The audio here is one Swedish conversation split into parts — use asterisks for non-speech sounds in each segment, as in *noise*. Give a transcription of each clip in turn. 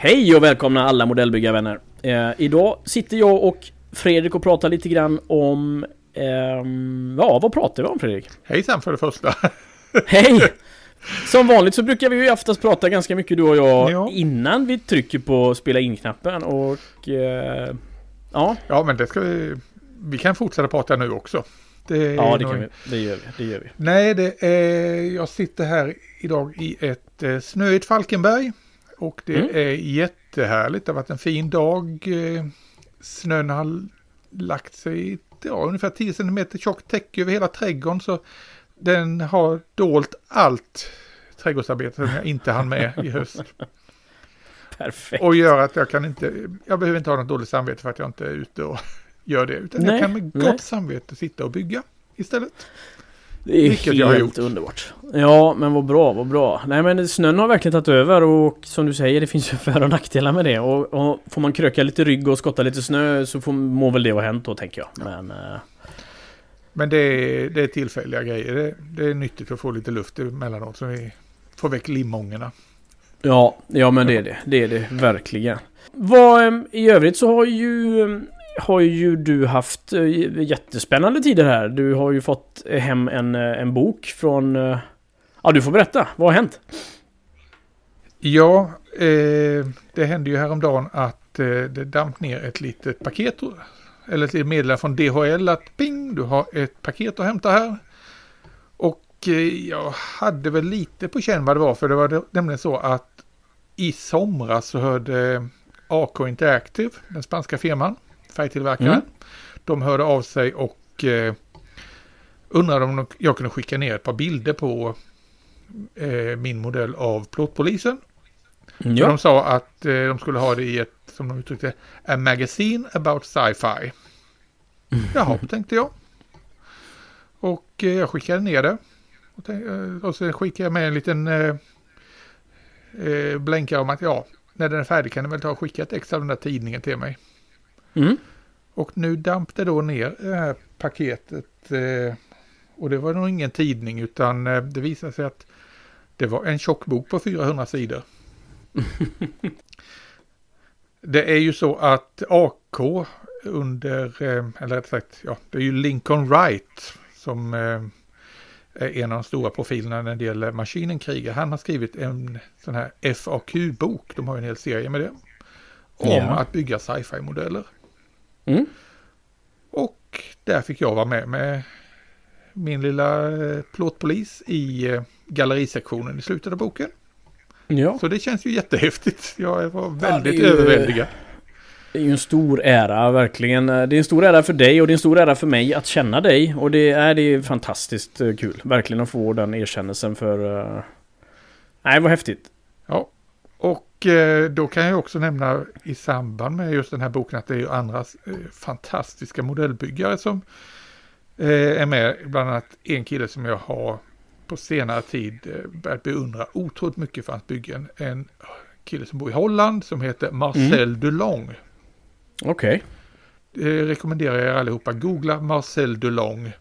Hej och välkomna alla modellbyggarvänner! Eh, idag sitter jag och Fredrik och pratar lite grann om... ehm, ja, vad pratar vi om Fredrik? Hejsan för det första. Hej! *laughs* Som vanligt så brukar vi ju oftast prata ganska mycket du och jag Ja. innan vi trycker på spela in-knappen och... Eh, ja, Ja, men det ska vi... Vi kan fortsätta prata nu också. Det ja det nog- kan vi. Det gör vi. Det gör vi. Nej, det är... Jag sitter här idag i ett eh, snöigt Falkenberg. Och det Mm. är jättehärligt. Det har varit en fin dag. Eh, Snön har lagt sig ja, ungefär 10 cm tjockt täcke över hela trädgården. Så den har dolt allt trädgårdsarbete som jag inte hann med i höst. *laughs* Perfekt. Och gör att jag kan inte, jag behöver inte ha något dåligt samvete för att jag inte är ute och *laughs* gör det. Utan Nej, jag kan med gott nej. samvete sitta och bygga istället. Det är Vilket jag har helt gjort. underbart. Ja, men vad bra, vad bra. Nej men snön har verkligen tagit över och som du säger, det finns ju *laughs* för och nackdelar med det. Och, och får man kröka lite rygg och skotta lite snö så får, må väl det vara hänt då, tänker jag. Men... Eh, Men det är, det är tillfälliga grejer. Det, det är nyttigt att få lite luft emellanåt så vi får väck limångorna. ja, ja men det är det. Det är det verkligen. Vad, eh, I övrigt så har ju... eh, Har ju du haft eh, jättespännande tider här. Du har ju fått hem en, eh, en bok från... eh, Ja, du får berätta. Vad har hänt? Ja, eh, det hände ju häromdagen att eh, det damp ner ett litet paket. Eller ett meddelande från DHL att ping, du har ett paket att hämta här. Och eh, jag hade väl lite på känn vad det var. För det var nämligen så att i somras så hörde AK Interactive, den spanska firman, färgtillverkaren. Mm. De hörde av sig och eh, undrade om jag kunde skicka ner ett par bilder på eh, min modell av plåtpolisen. För Ja. de sa att eh, de skulle ha det i ett, som de uttryckte a magazine about sci-fi. Jaha, tänkte jag. Och eh, jag skickade ner det. Och, tänk, eh, och så skickade jag med en liten eh, eh, blänkare om att ja, när den är färdig kan du väl ta och skicka ett extra av den där tidningen till mig. Mm. Och nu damp det då ner det här paketet. Eh, och det var nog ingen tidning utan eh, det visade sig att det var en tjock bok på 400 sidor. *laughs* det är ju så att AK under, eh, eller rätt sagt, ja, det är ju Lincoln Wright som eh, är en av de stora profilerna när det gäller maskinenkriga. Han har skrivit en sån här FAQ-bok, de har ju en hel serie med det. Om Ja. att bygga sci-fi-modeller. Mm. Och där fick jag vara med med min lilla eh, plåtpolis i gallerisektionen i slutet av boken. Ja. Så det känns ju jättehäftigt. Jag var väldigt ju- överväldigad. Det är ju en stor ära, verkligen. Det är en stor ära för dig och det är en stor ära för mig att känna dig. Och det är, det är fantastiskt eh, kul. Verkligen att få den erkännelsen för... eh, Nej, vad häftigt. Ja. Och eh, då kan jag också nämna i samband med just den här boken att det är ju andra fantastiska modellbyggare som är med. Bland annat en kille som jag har på senare tid börjat beundra otroligt mycket för hans byggen. En kille som bor i Holland som heter Marcel Dulong. Okej. Det rekommenderar jag er allihopa. Googla Marcel Dulong.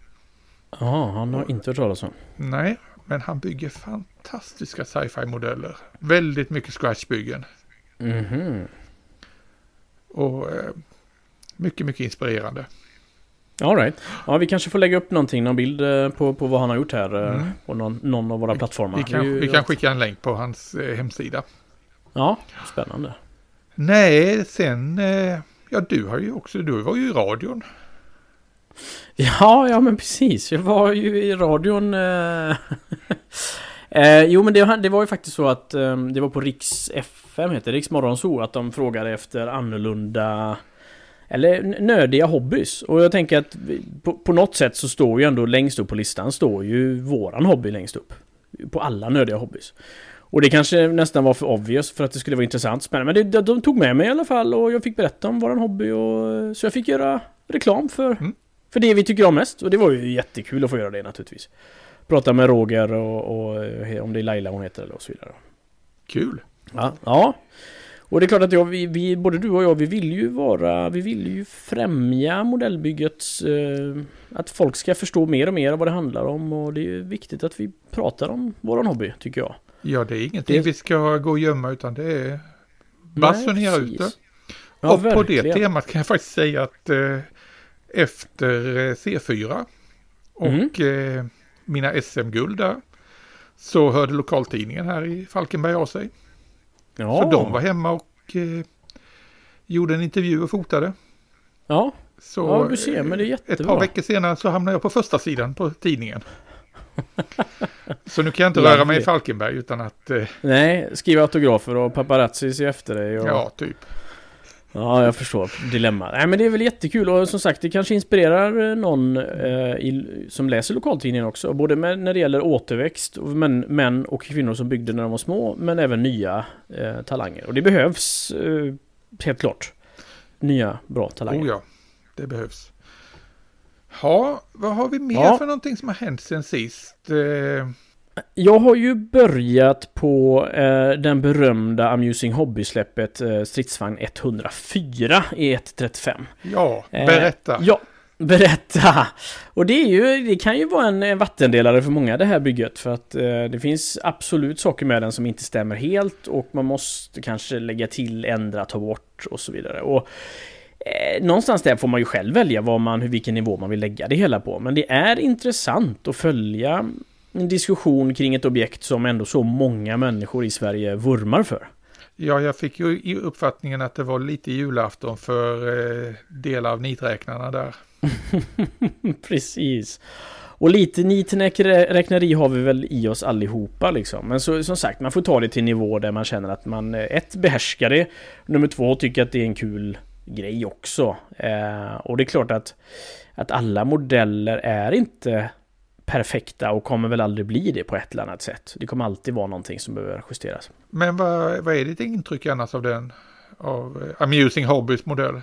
Ja, han har inte hört talas om. Nej, men han bygger fantastiska sci-fi modeller. Väldigt mycket scratchbyggen. Mhm. Och eh, mycket, mycket inspirerande. All right. Ja, vi kanske får lägga upp någonting, någon bild eh, på, på vad han har gjort här. eh, Mm. På någon, någon av våra plattformar. Vi kan, ju- vi kan skicka en länk på hans eh, hemsida. Ja, spännande. Nej, sen... Eh, ja, du har ju också... Du var ju i radion. Ja, ja men precis. Jag var ju i radion... Eh... *laughs* eh jo men det, det var ju faktiskt så att eh, det var på Riks FM, heter det, Riks Morgonzoo, att de frågade efter annorlunda... Eller nödiga hobbys. Och jag tänker att vi- på, på något sätt så står ju ändå längst upp på listan står ju våran hobby längst upp. På alla nödiga hobbys. Och det kanske nästan var för obvious för att det skulle vara intressant spännande. Men det, de, tog med mig i alla fall och jag fick berätta om våran hobby och... Så jag fick göra reklam för, Mm. för det vi tycker om mest. Och det var ju jättekul att få göra det naturligtvis. Prata med Roger och, och eh, om det är Laila hon heter eller och så vidare. Kul. Ja, ja. Och det är klart att jag, vi, vi, både du och jag, vi vill ju vara, vi vill ju främja modellbyggets, eh, att folk ska förstå mer och mer av vad det handlar om och det är ju viktigt att vi pratar om våran hobby, tycker jag. Ja, det är ingenting det... vi ska gå och gömma utan det är basunera ut det. Ja, och verkligen. på det temat kan jag faktiskt säga att eh, efter eh, C4 och mm. eh, mina SM-guld där så hörde lokaltidningen här i Falkenberg av sig. Ja. Så de var hemma och eh, gjorde en intervju och fotade. Ja, så, ja du ser, men det är jättebra. Ett par veckor senare så hamnade jag på första sidan på tidningen. *laughs* så nu kan jag inte röra mig i Falkenberg utan att... Eh... Nej, skriva autografer och paparazzi se efter dig. Och... Ja, typ. Ja, jag förstår dilemma. Nej, men det är väl jättekul och som sagt, det kanske inspirerar någon eh, i, som läser lokaltidningen också. Både med, när det gäller återväxt, män, män och kvinnor som byggde när de var små, men även nya eh, talanger. Och det behövs eh, helt klart. Nya bra talanger. Oh ja, det behövs. Ja, vad har vi mer ja. för någonting som har hänt sen sist? Eh... Jag har ju börjat på eh, den berömda Amusing Hobby-släppet eh, Stridsvagn 104 i 1.35. Ja, berätta. Eh, ja, berätta! Och det, är ju, det kan ju vara en vattendelare för många det här bygget för att eh, det finns absolut saker med den som inte stämmer helt och man måste kanske lägga till, ändra, ta bort och så vidare. Och eh, någonstans där får man ju själv välja vad man, vilken nivå man vill lägga det hela på. Men det är intressant att följa en diskussion kring ett objekt som ändå så många människor i Sverige vurmar för. Ja, jag fick ju uppfattningen att det var lite julafton för eh, delar av niträknarna där. *laughs* Precis. Och lite niträkneri har vi väl i oss allihopa liksom. Men så, som sagt, man får ta det till nivå där man känner att man eh, ett behärskar det. Nummer två tycker att det är en kul grej också. Eh, och det är klart att, att alla modeller är inte perfekta och kommer väl aldrig bli det på ett eller annat sätt. Det kommer alltid vara någonting som behöver justeras. Men vad, vad är ditt intryck annars av den? Av uh, Amusing Hobbies modell?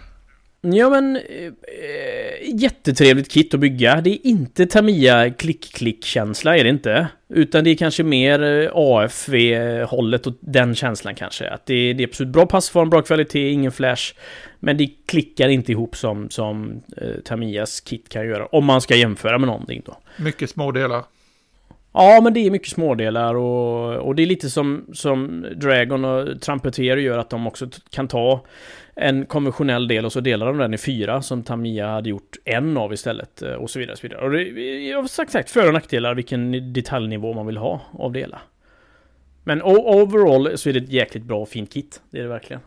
Ja men äh, jättetrevligt kit att bygga. Det är inte Tamiya klick-klick-känsla är det inte. Utan det är kanske mer eh, AFV-hållet och den känslan kanske. Att det det är absolut bra passform, bra kvalitet, ingen flash. Men det klickar inte ihop som, som eh, Tamiyas kit kan göra. Om man ska jämföra med någonting då. Mycket små delar. Ja, men det är mycket smådelar och, och det är lite som, som Dragon och Trumpeter gör att de också kan ta en konventionell del och så delar de den i fyra som Tamiya hade gjort en av istället eh, och så vidare. Och, så vidare. och det, jag har sagt, sagt för och nackdelar vilken detaljnivå man vill ha av det hela. Men overall så är det ett jäkligt bra och fint kit. Det är det verkligen.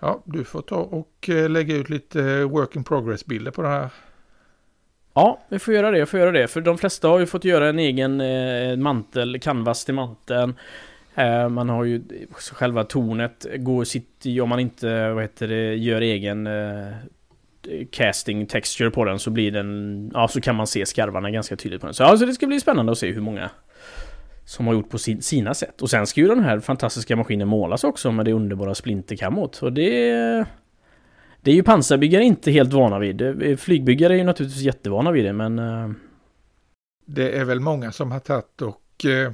Ja, du får ta och eh, lägga ut lite eh, work in progress bilder på det här. Ja, vi får göra det, får göra det. För de flesta har ju fått göra en egen eh, mantel, canvas till manteln. Eh, man har ju själva tornet, går sitt, om man inte, vad heter det, gör egen eh, casting texture på den så blir den, ja så kan man se skarvarna ganska tydligt på den. Så alltså det ska bli spännande att se hur många som har gjort på sin, sina sätt. Och sen ska ju den här fantastiska maskinen målas också med det underbara splinterkammot. Och det... Det är ju pansarbyggare inte helt vana vid. Flygbyggare är ju naturligtvis jättevana vid det, men... Eh, det är väl många som har tagit och eh,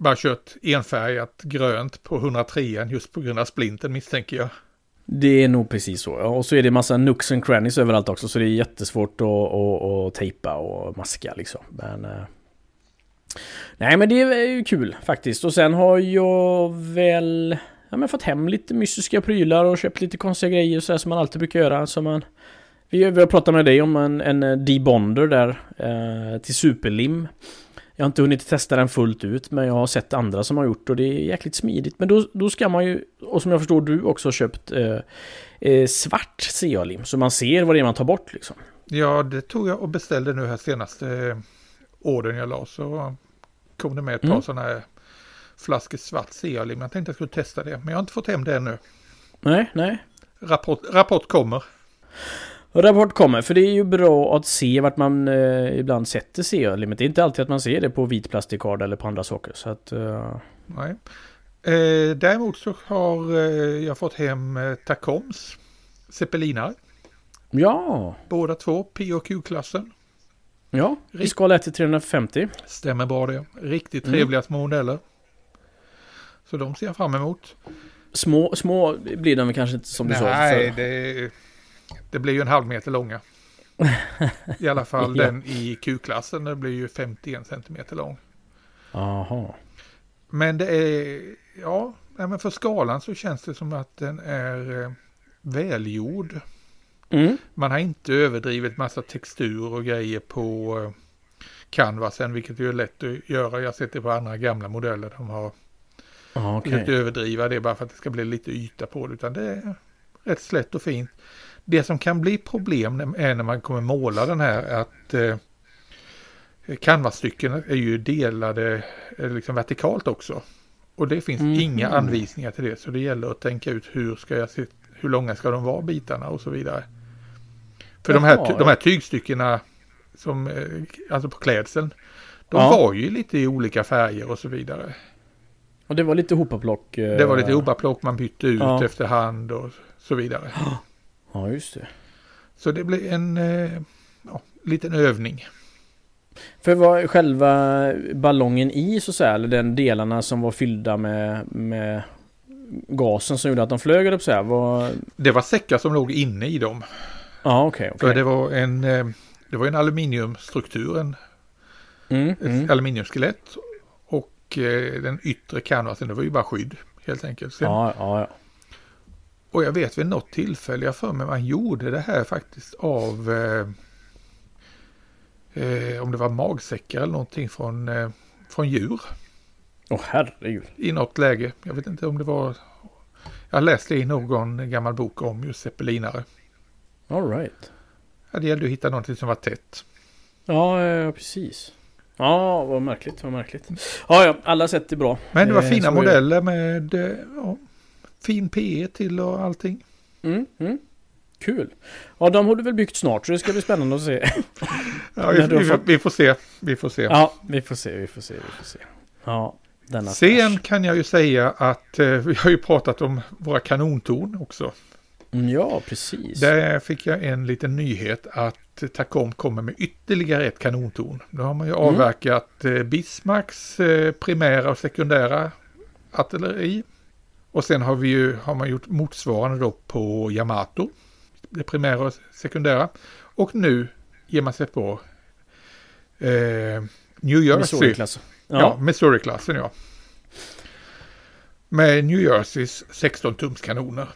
bara kört enfärgat grönt på 103 just på grund av splinten misstänker jag. Det är nog precis så. Och så är det massa nooks and crannies överallt också. Så det är jättesvårt att, att, att tejpa och maska liksom. Men... Eh, nej men det är ju kul faktiskt. Och sen har jag väl... Ja, men fått hem lite mystiska prylar och köpt lite konstiga grejer så här som man alltid brukar göra. Som man... Vi, vi har pratat med dig om en, en eh, debonder där eh, till superlim. Jag har inte hunnit testa den fullt ut, men jag har sett andra som har gjort och det är jäkligt smidigt. Men då, då ska man ju, och som jag förstår du också har köpt eh, eh, svart CA-lim, så man ser vad det är man tar bort liksom. Ja, det tog jag och beställde nu här senast. Eh, eh, åren jag la, så kom det med ett par mm. sådana här flaskor svart CA-lim. Jag tänkte jag skulle testa det, men jag har inte fått hem det ännu. Nej, nej. Rapport, rapport kommer. Rapport kommer, för det är ju bra att se vart man eh, ibland sätter CA-limit. Det är inte alltid att man ser det på vit plastikard eller på andra saker. Så att, uh... Nej. Eh, däremot så har eh, jag fått hem eh, Tacoms zeppelinare. Ja. Båda två P och Q-klassen. Ja, i skala 1 till 350. Stämmer bra det. Riktigt trevliga mm. små modeller. Så de ser jag fram emot. Små, små blir de kanske inte som du sa. Nej, det, det blir ju en halv meter långa. *laughs* I alla fall Ja. den i Q-klassen, den blir ju 51 centimeter lång. Jaha. Men det är, ja, men för skalan så känns det som att den är eh, välgjord. Mm. Man har inte överdrivit massa textur och grejer på eh, canvasen, vilket ju är lätt att göra. Jag har sett det på andra gamla modeller. De har Ja, okej. försökt överdriva det bara för att det ska bli lite yta på det. Utan det är rätt slätt och fint. Det som kan bli problem är när man kommer måla den här att eh, canvasstycken är ju delade eh, liksom vertikalt också. Och det finns Mhm. inga anvisningar till det. Så det gäller att tänka ut hur ska jag se, hur långa ska de vara bitarna och så vidare. För de, här, de här tygstyckena som, eh, alltså på klädseln, de Ja. var ju lite i olika färger och så vidare. Och det var lite hopaplock. eh, Det var lite obaplock man bytte ut Ja. efterhand och så vidare. Ja, just det. Så det blev en eh, ja, liten övning. För var själva ballongen i så att säga, eller den delarna som var fyllda med, med gasen som gjorde att de flög upp så här, var... Det var säckar som låg inne i dem. Ja, okej, För okej. det var en, eh, det var en aluminiumstruktur, en, Mm, ett mm. aluminiumskelett. Och eh, den yttre canvasen, det var ju bara skydd helt enkelt. Sen, Ja, ja, ja. Och jag vet vid något tillfälle, jag för mig man gjorde det här faktiskt av eh, eh, om det var magsäckar eller någonting från, eh, från djur. Åh herregud. i något läge. Jag vet inte om det var... Jag läste i någon gammal bok om just zeppelinare. All right. Ja, det gällde att hitta någonting som var tätt. Ja, precis. Ja, vad märkligt, vad märkligt. Ja, ja, alla sätt är bra. Men det var Eh, fina modeller med eh, ja, fin PE till och allting. Mm, mm. Kul. Ja, de har du väl byggt snart så det ska bli spännande att se. *laughs* Ja, vi, *laughs* vi, fått- vi får se. Vi får se. Ja, vi får se, vi får se, vi får se. Ja, denna Sen flash. kan jag ju säga att eh, vi har ju pratat om våra kanontorn också. Mm, Ja, precis. Där fick jag en liten nyhet att Tacom kommer med ytterligare ett kanontorn. Nu har man ju avverkat eh, Bismarcks eh, primära och sekundära artilleri. Och sen har, vi ju, har man gjort motsvarande då på Yamato. Det primära och sekundära. Och nu ger man sig på eh, New Jersey. Missouri-klass. Ja, Ja. Missouri-klassen ja. Med New Jerseys 16-tums kanoner.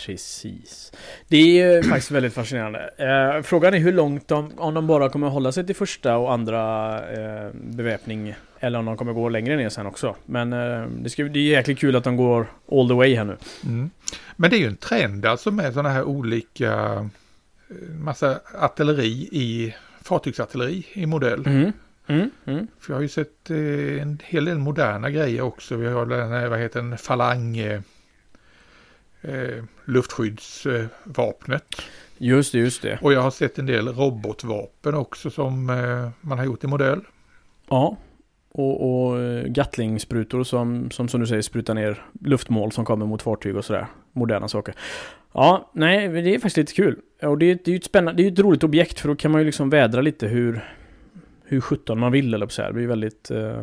Precis. Det är ju *clears throat* faktiskt väldigt fascinerande. Eh, frågan är hur långt de, om de bara kommer hålla sig till första och andra eh, beväpning eller om de kommer gå längre ner sen också. Men eh, det, ska, det är jäkligt kul att de går all the way här nu. Mm. Men det är ju en trend alltså med sådana här olika eh, massa artilleri i fartygsartilleri i modell. Mm. Mm. Mm. För jag har ju sett eh, en hel del moderna grejer också. Vi har den här, vad heter den, falang eh, luftskyddsvapnet. Just det, just det. Och jag har sett en del robotvapen också som eh, man har gjort i modell. Ja. Och, och eh, Gatling-sprutor som, som som du säger sprutar ner luftmål som kommer mot fartyg och sådär. Moderna saker. Ja, nej, det är faktiskt lite kul. Och det är, det är ju ett spännande, det är ett roligt objekt för då kan man ju liksom vädra lite hur hur 17 man vill eller så här. Det blir väldigt... eh,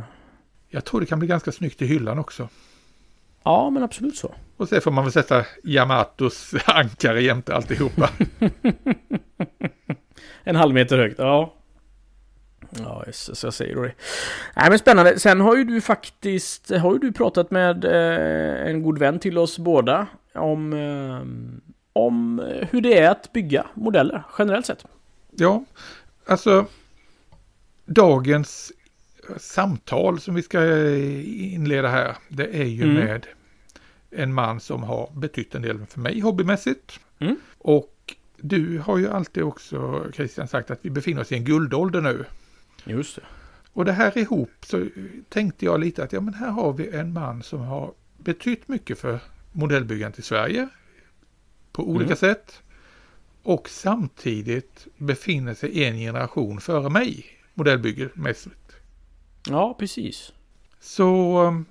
Jag tror det kan bli ganska snyggt i hyllan också. Ja, men absolut så. Och sen får man väl sätta Yamatos *laughs* ankare jämte alltihopa. *laughs* En halv meter högt, ja. Ja, så jag säger då det. Nej men spännande. Sen har ju du faktiskt, har ju du pratat med eh, en god vän till oss båda om, eh, om hur det är att bygga modeller generellt sett. Ja, alltså dagens samtal som vi ska inleda här, det är ju Mm. med en man som har betytt en del för mig hobbymässigt. Mm. Och du har ju alltid också, Christian, sagt att vi befinner oss i en guldålder nu. Just det. Och det här ihop så tänkte jag lite att ja men här har vi en man som har betytt mycket för modellbyggandet i Sverige på olika Mm. sätt. Och samtidigt befinner sig en generation före mig modellbyggemässigt. Ja, precis. Så um,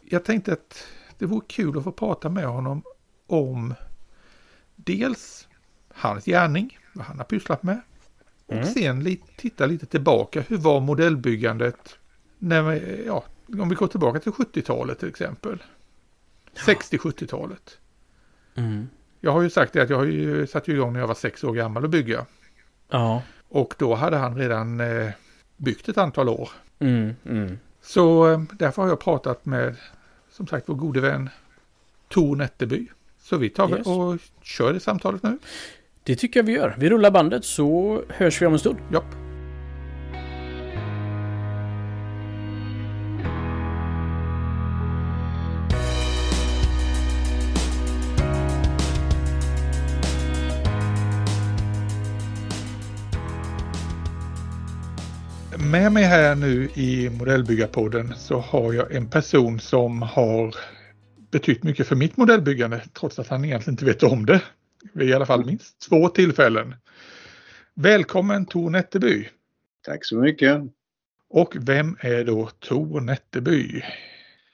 jag tänkte att det vore kul att få prata med honom om dels hans gärning, vad han har pysslat med. Och Mm. sen li- titta lite tillbaka, hur var modellbyggandet när vi, ja, om vi går tillbaka till 70-talet till exempel. 60-70-talet. Mm. Jag har ju sagt det att jag har ju satt igång när jag var sex år gammal och bygga. Ja. Och då hade han redan eh, byggt ett antal år. Mm, mm. Så eh, därför har jag pratat med, som sagt, vår gode vän Tor Nätterby. Så vi tar Yes. och kör det samtalet nu. Det tycker jag vi gör. Vi rullar bandet så hörs vi om en stund. Japp. Med mig här nu i Modellbyggarpodden så har jag en person som har betytt mycket för mitt modellbyggande trots att han egentligen inte vet om det. Vid i alla fall minst två tillfällen. Välkommen Tor Nätterby. Tack så mycket. Och vem är då Tor Nätterby?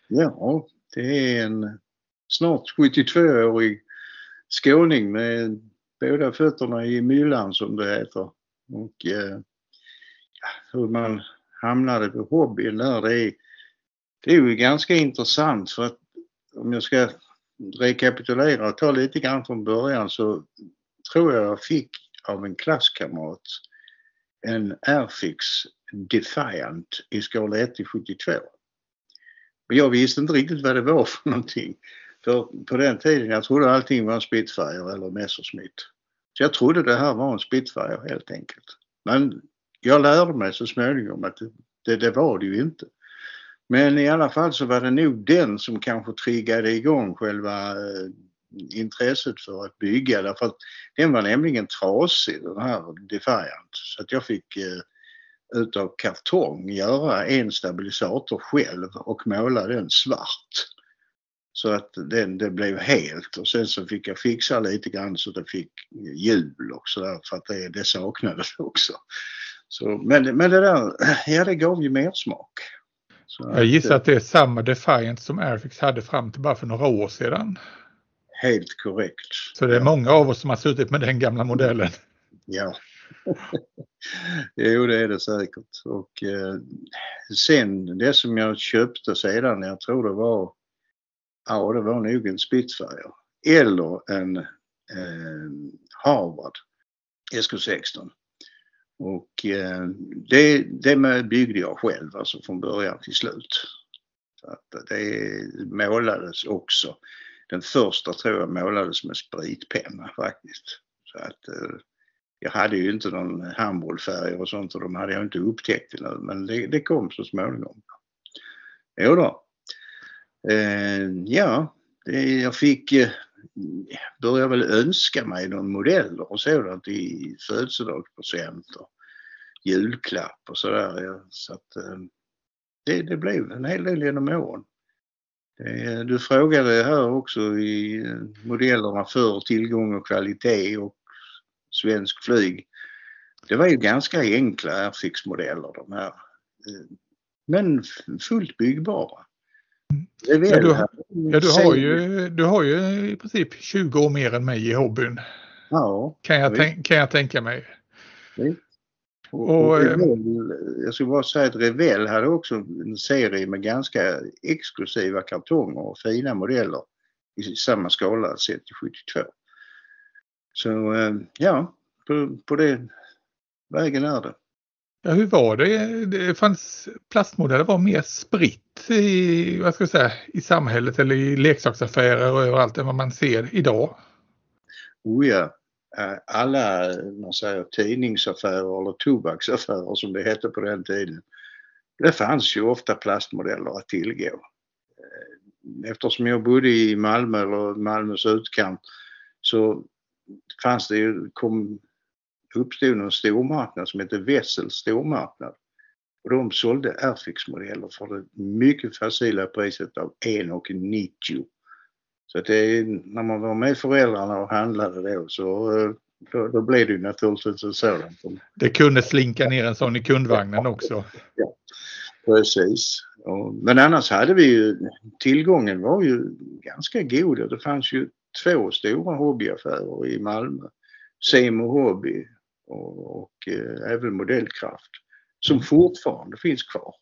Ja, det är en snart 72-årig skåning med båda fötterna i myllan som det heter. Och eh, hur man hamnade på hobbyn där, det är, det är ju ganska intressant för att om jag ska rekapitulera och ta lite grann från början så tror jag jag fick av en klasskamrat en Airfix Defiant i skala 1 till 72. Och jag visste inte riktigt vad det var för någonting. För på den tiden, jag trodde allting var en Spitfire eller Messerschmitt. Så jag trodde det här var en Spitfire helt enkelt. Men jag lärde mig så småningom att det, det, var det ju inte. Men i alla fall så var det nog den som kanske triggade igång själva eh, intresset för att bygga därför att den var nämligen trasig den här Defiant. Så att jag fick eh, utav kartong göra en stabilisator själv och måla den svart. Så att den, den blev helt och sen så fick jag fixa lite grann så att den fick hjul och sådär för att det, det saknades också. Så, men, men det där, ja det gav ju mer smak. Så Jag gissar att det är samma Defiant som Airfix hade fram till bara för några år sedan. Helt korrekt. Så det är många av oss som har suttit med den gamla modellen. Ja. *laughs* jo, det är det säkert. Och eh, sen det som jag köpte sedan, jag tror det var, ja det var nog en Spitfire. Eller en eh, Harvard SK16. Och eh, det, det byggde jag själv, alltså från början till slut. Så att det målades också. Den första tror jag målades med spritpenna faktiskt. Så att eh, jag hade ju inte någon handbollfärger och sånt och de hade jag inte upptäckt ännu men det, det kom så småningom. Jo då. Eh, ja, det, jag fick eh, började väl önska mig någon modeller och sådant i födelsedagspresent och julklapp och sådär. Så att eh, det, det blev en hel del genom åren. Eh, du frågade här också i eh, modellerna för tillgång och kvalitet och svensk flyg. Det var ju ganska enkla Airfix-modeller de här. Men fullt byggbara. Det Ja, du, ja, du, har ju, du har ju i princip 20 år mer än mig i hobbyn. Ja, Kan jag, tänk, kan jag tänka mig. och, Och, och eh, Revell, jag skulle bara säga att Revell hade också en serie med ganska exklusiva kartonger och fina modeller i samma skala sett till 72. Så eh, ja, på, på det vägen är det. Ja, hur var det? Det fanns plastmodeller var mer spritt i, vad ska jag säga, i samhället eller i leksaksaffärer och överallt än vad man ser idag. Oh ja, alla man säger, tidningsaffärer eller tobaksaffärer som det hette på den tiden. Det fanns ju ofta plastmodeller att tillgå. Eftersom jag bodde i Malmö eller Malmös utkant så fanns det ju, kom, uppstod en stormarknad som hette Wessels stormarknad. Och de sålde Airfix-modeller för det mycket facila priset av 1,90. Så att det, är- när man var med föräldrarna och handlade då så eh, då, då blev det ju naturligtvis en sådan. Det kunde slinka ner en sån i kundvagnen också. Precis. Och, men annars hade vi ju, tillgången var ju ganska god. Det fanns ju två stora hobbyaffärer i Malmö. Semo Hobby och, och eh, även Modellkraft. Som fortfarande finns kvar.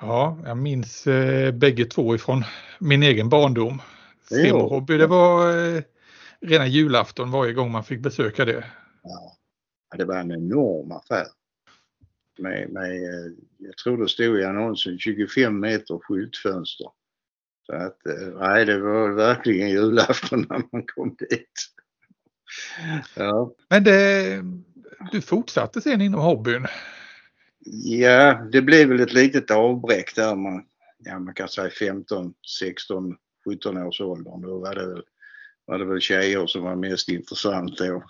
Ja, jag minns eh, bägge två ifrån min egen barndom. Simorhobby, det var eh, rena julafton varje gång man fick besöka det. Ja, det var en enorm affär. Med, med, eh, jag tror det stod i annonsen 25 meter skyltfönster. Så att, eh, nej, det var verkligen julafton när man kom dit. Ja. Men det, du fortsatte sen inom hobbyn? Ja, det blev väl ett litet avbräck där man, ja, man kan säga 15, 16, 17 års ålder. Då var det, väl, var det väl tjejer som var mest intressant då.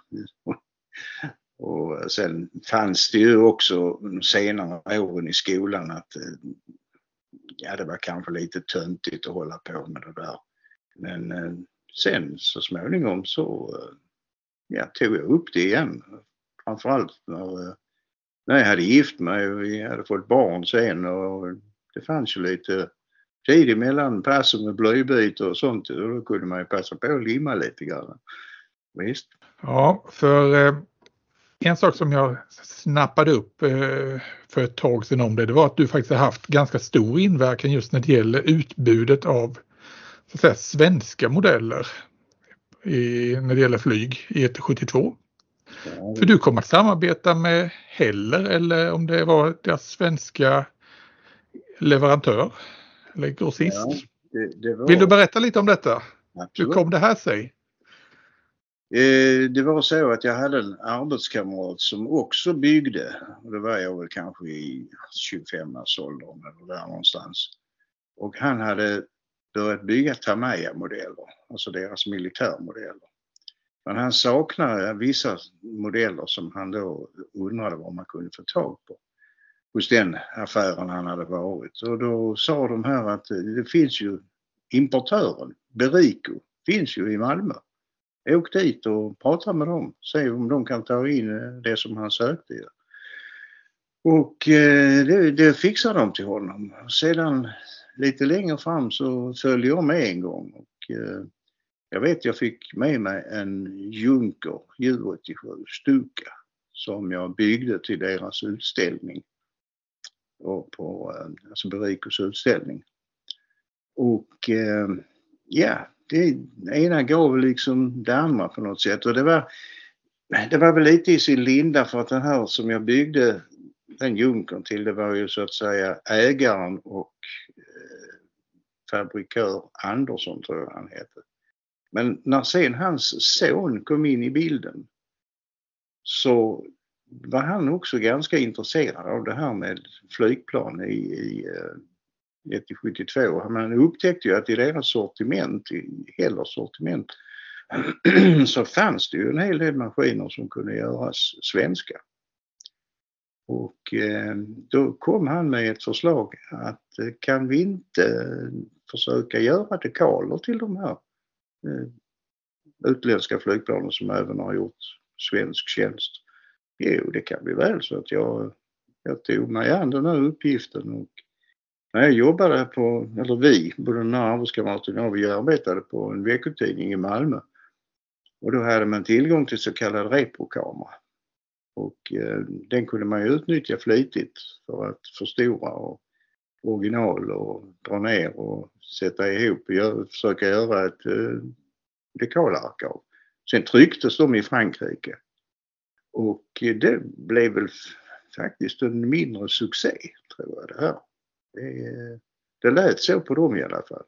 Och sen fanns det ju också senare åren i skolan att ja, det var kanske lite töntigt att hålla på med det där. Men eh, sen så småningom så ja, tog jag upp det igen. Framförallt när eh, när jag hade gift mig och vi hade fått barn sen och det fanns ju lite tid emellan passen med blöjbyte och sånt och då kunde man ju passa på att limma lite grann. Visst. Ja, för eh, en sak som jag snappade upp eh, för ett tag sedan om det, det var att du faktiskt har haft ganska stor inverkan just när det gäller utbudet av så att säga, svenska modeller i, när det gäller flyg i ett 72. För du kom att samarbeta med Heller eller om det var deras svenska leverantör eller grossist. Ja, det, det var... Vill du berätta lite om detta? Absolut. Hur kom det här sig? Eh, det var så att jag hade en arbetskamrat som också byggde. Och det var jag väl kanske i 25-årsåldern eller där någonstans. Och han hade börjat bygga Tamiya-modeller, alltså deras militärmodeller. Men han saknade vissa modeller som han då undrade vad man kunde få tag på hos den affären han hade varit. Och då sa de här att det finns ju importören, Berico, finns ju i Malmö. Åk dit och prata med dem, se om de kan ta in det som han sökte. Och eh, det, det fixade de till honom. Sedan lite längre fram så följde jag med en gång och eh, jag vet jag fick med mig en Junker Ju87 Stuka som jag byggde till deras utställning. Och på, eh, alltså Berikos utställning. Och eh, ja, det ena gav liksom det andra på något sätt och det var, det var väl lite i sin linda för att den här som jag byggde den Junkern till det var ju så att säga ägaren och fabrikör Andersson tror jag han hette. Men när sen hans son kom in i bilden så var han också ganska intresserad av det här med flygplan i, i eh, 172. Man upptäckte ju att i deras sortiment, i Hellers sortiment, *clears throat* så fanns det ju en hel del maskiner som kunde göras svenska. Och eh, då kom han med ett förslag att eh, kan vi inte eh, försöka göra dekaler till de här utländska flygplanen som även har gjort svensk tjänst. Jo, det kan bli väl så att jag, jag tog mig an den här uppgiften och när jag jobbade på, eller vi, både den här arbetskamraten och jag, vi arbetade på en veckotidning i Malmö. Och då hade man tillgång till så kallad reprokamera. Och eh, den kunde man ju utnyttja flitigt för att förstora och original och dra ner och sätta ihop och gör, försöka göra ett eh, dekalark av. Sen trycktes de i Frankrike. Och eh, det blev väl faktiskt en mindre succé, tror jag det här. Det, eh, det lät så på dem i alla fall.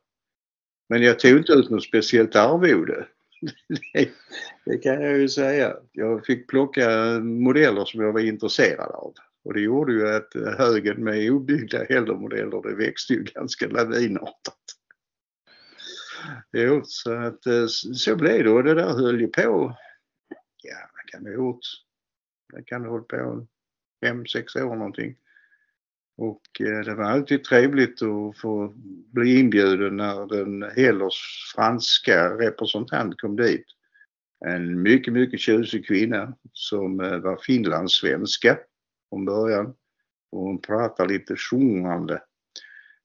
Men jag tog inte ut något speciellt arvode. Det, *laughs* det kan jag ju säga. Jag fick plocka modeller som jag var intresserad av. Och det gjorde ju att högen med obyggda Hellermodeller det växte ju ganska lavinartat. Jo, så att eh, så blev det och det där höll ju på, ja vad kan det ha gjort? Det kan ha hållit på fem, sex år någonting. Och eh, det var alltid trevligt att få bli inbjuden när den Hellers franska representant kom dit. En mycket, mycket tjusig kvinna som eh, var finlandssvenska från början. Och hon pratade lite sjungande.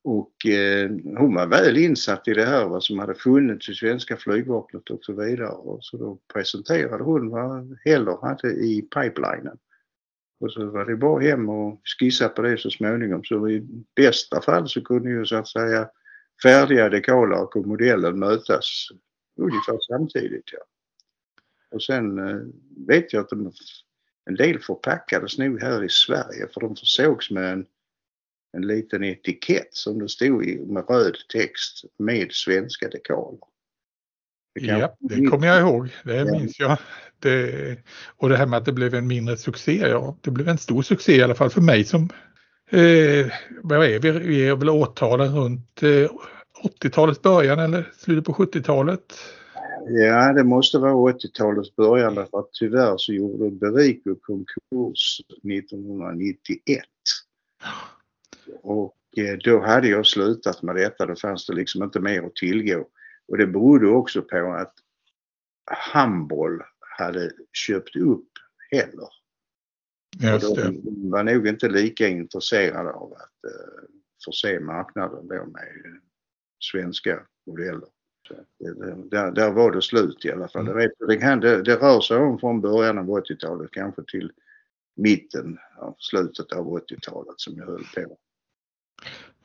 Och eh, hon var väl insatt i det här vad som hade funnits i svenska flygvapnet och så vidare. Och så då presenterade hon vad Heller hade i pipelinen. Och så var det bara hem och skissa på det så småningom. Så i bästa fall så kunde ju så att säga färdiga dekaler och modellen mötas ungefär samtidigt. Ja. Och sen eh, vet jag att de, en del förpackades nog här i Sverige för de försågs med en, en liten etikett som det stod i med röd text med svenska dekaler. Ja, det kommer jag ihåg. Det minns jag. Det, och det här med att det blev en mindre succé, ja, det blev en stor succé i alla fall för mig som eh, vad är vi? vi är väl årtalen runt eh, 80-talets början eller slutet på 70-talet? Ja, det måste vara 80-talets början därför att tyvärr så gjorde Berico konkurs 1991. Och eh, då hade jag slutat med detta, då fanns det liksom inte mer att tillgå. Och det berodde också på att handboll hade köpt upp heller. Just det. De var nog inte lika intresserade av att uh, förse marknaden då med svenska modeller. Det, där, där var det slut i alla fall. Mm. Det, kan, det, det rör sig om från början av 80-talet kanske till mitten, ja, slutet av 80-talet som jag höll på.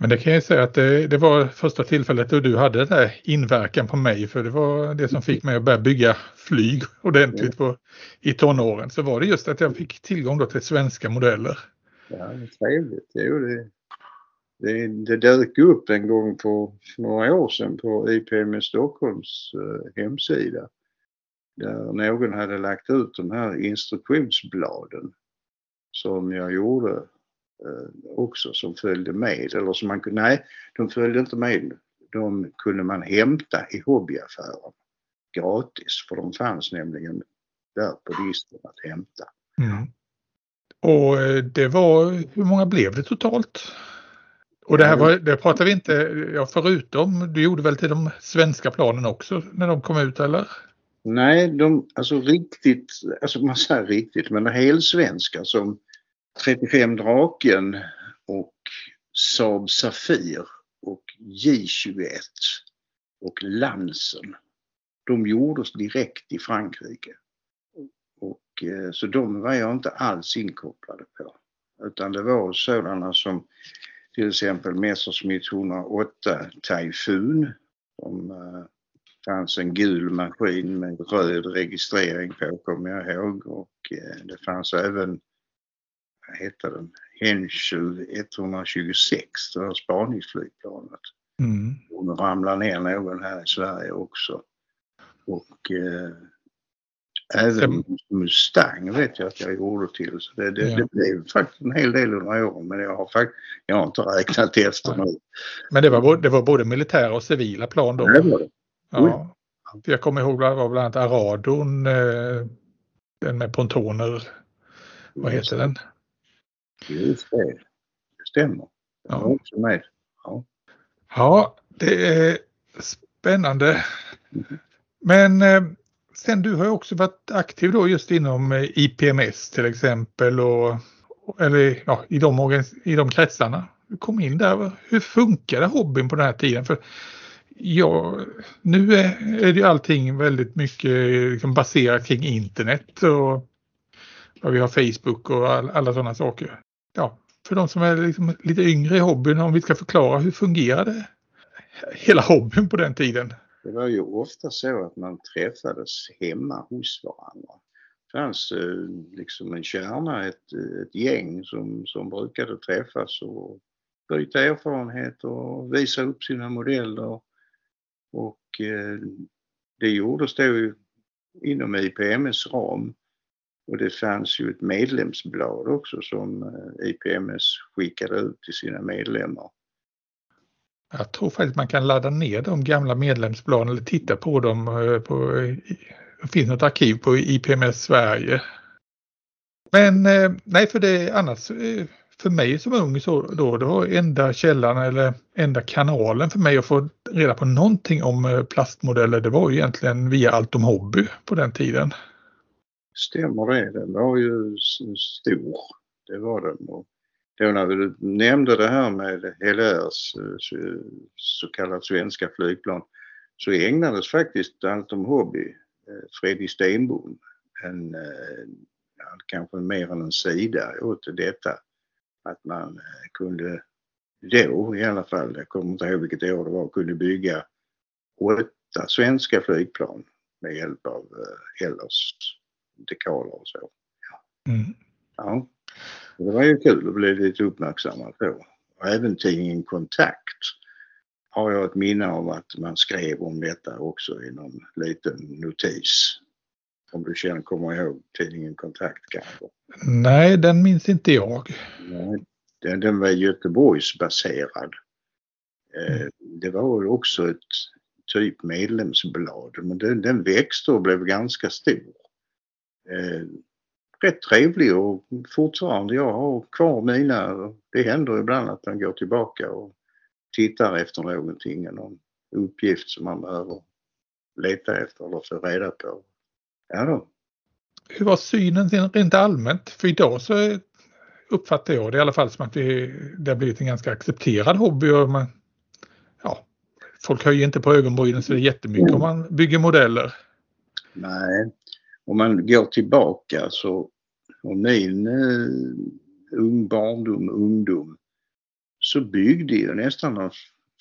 Men det kan jag säga att det, det, var första tillfället då du hade den där inverkan på mig för det var det som fick mig att börja bygga flyg *laughs* ordentligt på, i tonåren. Så var det just att jag fick tillgång då till svenska modeller. Ja, trevligt. Jo, det, det, det dök upp en gång på, för några år sedan på IPM Stockholms eh, hemsida. Där någon hade lagt ut de här instruktionsbladen som jag gjorde också som följde med. Eller som man kunde, nej, de följde inte med. De kunde man hämta i hobbyaffären gratis för de fanns nämligen där på disken att hämta. Mm. Och eh, det var, hur många blev det totalt? Och det här var, det pratar vi inte, ja, förutom, du gjorde väl till de svenska planen också när de kom ut eller? Nej, de, alltså riktigt, alltså man säger riktigt, men helsvenska som 35 Draken och Saab Safir och J21 och Lansen. De gjordes direkt i Frankrike. Och, eh, så de var jag inte alls inkopplade på. Utan det var sådana som till exempel Messerschmitt 108 Typhoon. Som fanns en gul maskin med röd registrering på kommer jag ihåg och eh, det fanns även, heter den, Henschel 126, det var spaningsflygplanet. Mm. Och ramlade ner någon här i Sverige också. Och uh, Även Mustang vet jag att jag gjorde till. Så det, det, ja. det blev faktiskt en hel del under åren men jag har, faktiskt, jag har inte räknat efter nu. Men det var, det var både militära och civila plan då? Det var det. Ja. Jag kommer ihåg det var bland annat Aradon, eh, den med pontoner. Vad heter den? Just det. Det stämmer. Jag var också med. Ja. ja, det är spännande. Mm. Men eh, sen du har ju också varit aktiv då just inom eh, IPMS till exempel och eller ja, i de, i de kretsarna. Du kom in där. Hur funkade hobbyn på den här tiden? För ja, nu är, är det ju allting väldigt mycket liksom baserat kring internet och ja, vi har Facebook och all, alla sådana saker. Ja, för de som är liksom lite yngre i hobbyn, om vi ska förklara hur fungerade hela hobbyn på den tiden? Det var ju ofta så att man träffades hemma hos varandra. Det fanns eh, liksom en kärna, ett, ett gäng som, som brukade träffas och byta erfarenheter och visa upp sina modeller. Och eh, det gjordes då inom IPMS ram. Och det fanns ju ett medlemsblad också som eh, IPMS skickade ut till sina medlemmar. Jag tror faktiskt man kan ladda ner de gamla medlemsbladen eller titta på dem. Eh, på, det finns något arkiv på IPMS Sverige. Men nej, för det annars för mig som ung så då, det var enda källan eller enda kanalen för mig att få reda på någonting om plastmodeller. Det var ju egentligen via Allt om hobby på den tiden. Stämmer det. Den var ju stor. Det var den. Och då när du nämnde det här med Helaires eh, så kallat svenska flygplan så ägnades faktiskt Anton hobby Fredrik Freddy Stenbom en, eh, kanske mer än en sida åt detta. Att man kunde då i alla fall, jag kommer inte ihåg vilket år det var, kunde bygga åtta svenska flygplan med hjälp av Hellers dekaler och så. Mm. Ja, det var ju kul att bli lite uppmärksammad på. Och även tidningen Kontakt har jag ett minne av att man skrev om detta också i någon liten notis. Om du känner, kommer ihåg tidningen Kontakt kanske? Nej, den minns inte jag. Nej, den, den var Göteborgsbaserad. Eh, det var också ett typ medlemsblad men den, den växte och blev ganska stor. Eh, rätt trevlig och fortfarande, jag har kvar mina, det händer ibland att man går tillbaka och tittar efter någonting, någon uppgift som man behöver leta efter eller få reda på. Ja då. Hur var synen rent allmänt? För idag så uppfattar jag det i alla fall som att vi, det har blivit en ganska accepterad hobby. Och man, ja, folk höjer inte på ögonbrynen så det är jättemycket om man bygger modeller. Nej, om man går tillbaka så och min eh, ung barndom, ungdom, så byggde ju nästan de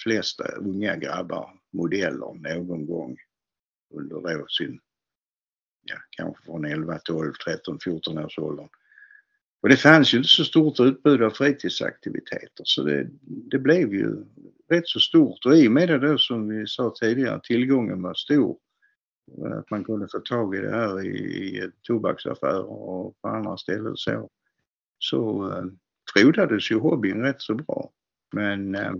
flesta unga grabbar modeller någon gång under då sin, ja kanske från 11, 12, 13, 14 års åldern. Och det fanns ju inte så stort utbud av fritidsaktiviteter så det, det blev ju rätt så stort och i och med det då som vi sa tidigare, tillgången var stor att man kunde få tag i det här i, i tobaksaffärer och på andra ställen så, så eh, frodades ju hobbyn rätt så bra. Men eh,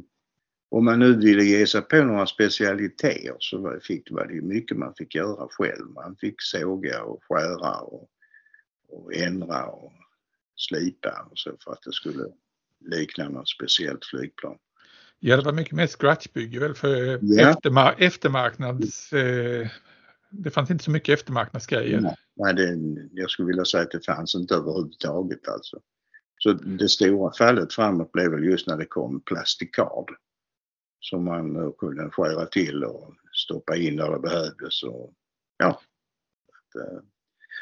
om man nu ville ge sig på några specialiteter så var, fick, var det ju mycket man fick göra själv. Man fick såga och skära och, och ändra och slipa och så för att det skulle likna något speciellt flygplan. Ja, det var mycket mer scratchbygge väl för ja. eftermar eftermarknads eh, det fanns inte så mycket eftermarknadsgrejer. Nej, nej det, jag skulle vilja säga att det fanns inte överhuvudtaget alltså. Så det stora fallet framåt blev väl just när det kom plastikard. Som man eh, kunde skära till och stoppa in där det behövdes. Och, ja. Eh,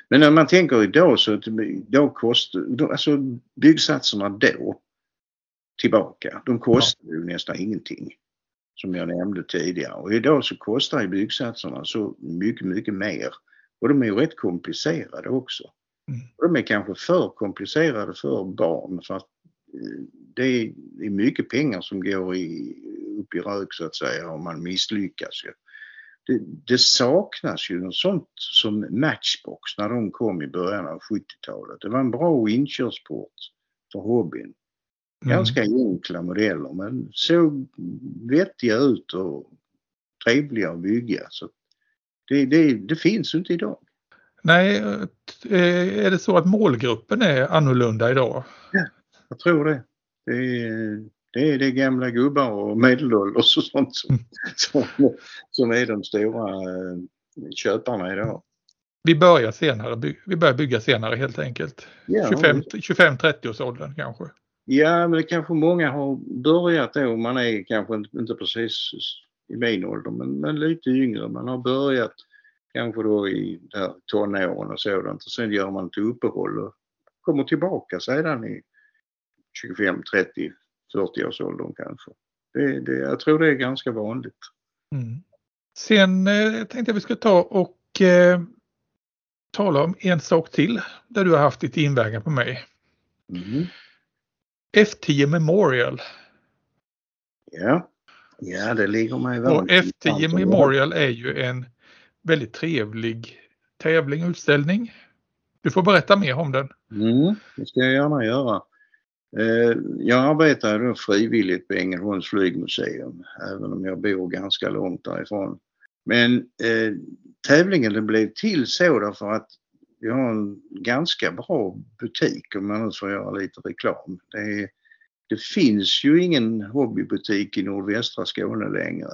men när man tänker idag så då kostar, alltså byggsatserna då tillbaka, de kostar ju nästan ingenting som jag nämnde tidigare. Och idag så kostar ju byggsatserna så mycket, mycket mer. Och de är ju rätt komplicerade också. Mm. Och de är kanske för komplicerade för barn för att eh, det är mycket pengar som går i, upp i rök så att säga och man misslyckas ju. Det, det saknas ju något sånt som Matchbox när de kom i början av 70-talet. Det var en bra inkörsport för hobbyn. Mm. Ganska enkla modeller men såg vettiga ut och trevliga att bygga. Så det, det, det finns inte idag. Nej, eh, är det så att målgruppen är annorlunda idag? Ja, jag tror det. Det är det, är det gamla gubbar och medelålders och sånt som, mm. som, som är de stora eh, köparna idag. Vi börjar senare, vi börjar bygga senare helt enkelt. Ja, 25-30 års åldern kanske. Ja, men det kanske många har börjat då. Man är kanske inte precis i min ålder, men, men lite yngre. Man har börjat kanske då i där tonåren och sådant och sen gör man ett uppehåll och kommer tillbaka sedan i 25, 30, 40 års åldern kanske. Det, det, jag tror det är ganska vanligt. Mm. Sen eh, tänkte jag vi ska ta och eh, tala om en sak till där du har haft ditt inverkan på mig. Mm. F10 Memorial. Ja, ja det ligger mig väl. Och F10 Memorial är ju en väldigt trevlig tävling och utställning. Du får berätta mer om den. Mm, det ska jag gärna göra. Eh, jag arbetar då frivilligt på Ängelholms flygmuseum, även om jag bor ganska långt därifrån. Men eh, tävlingen den blev till så därför att vi har en ganska bra butik om man nu får göra lite reklam. Det, är, det finns ju ingen hobbybutik i nordvästra Skåne längre.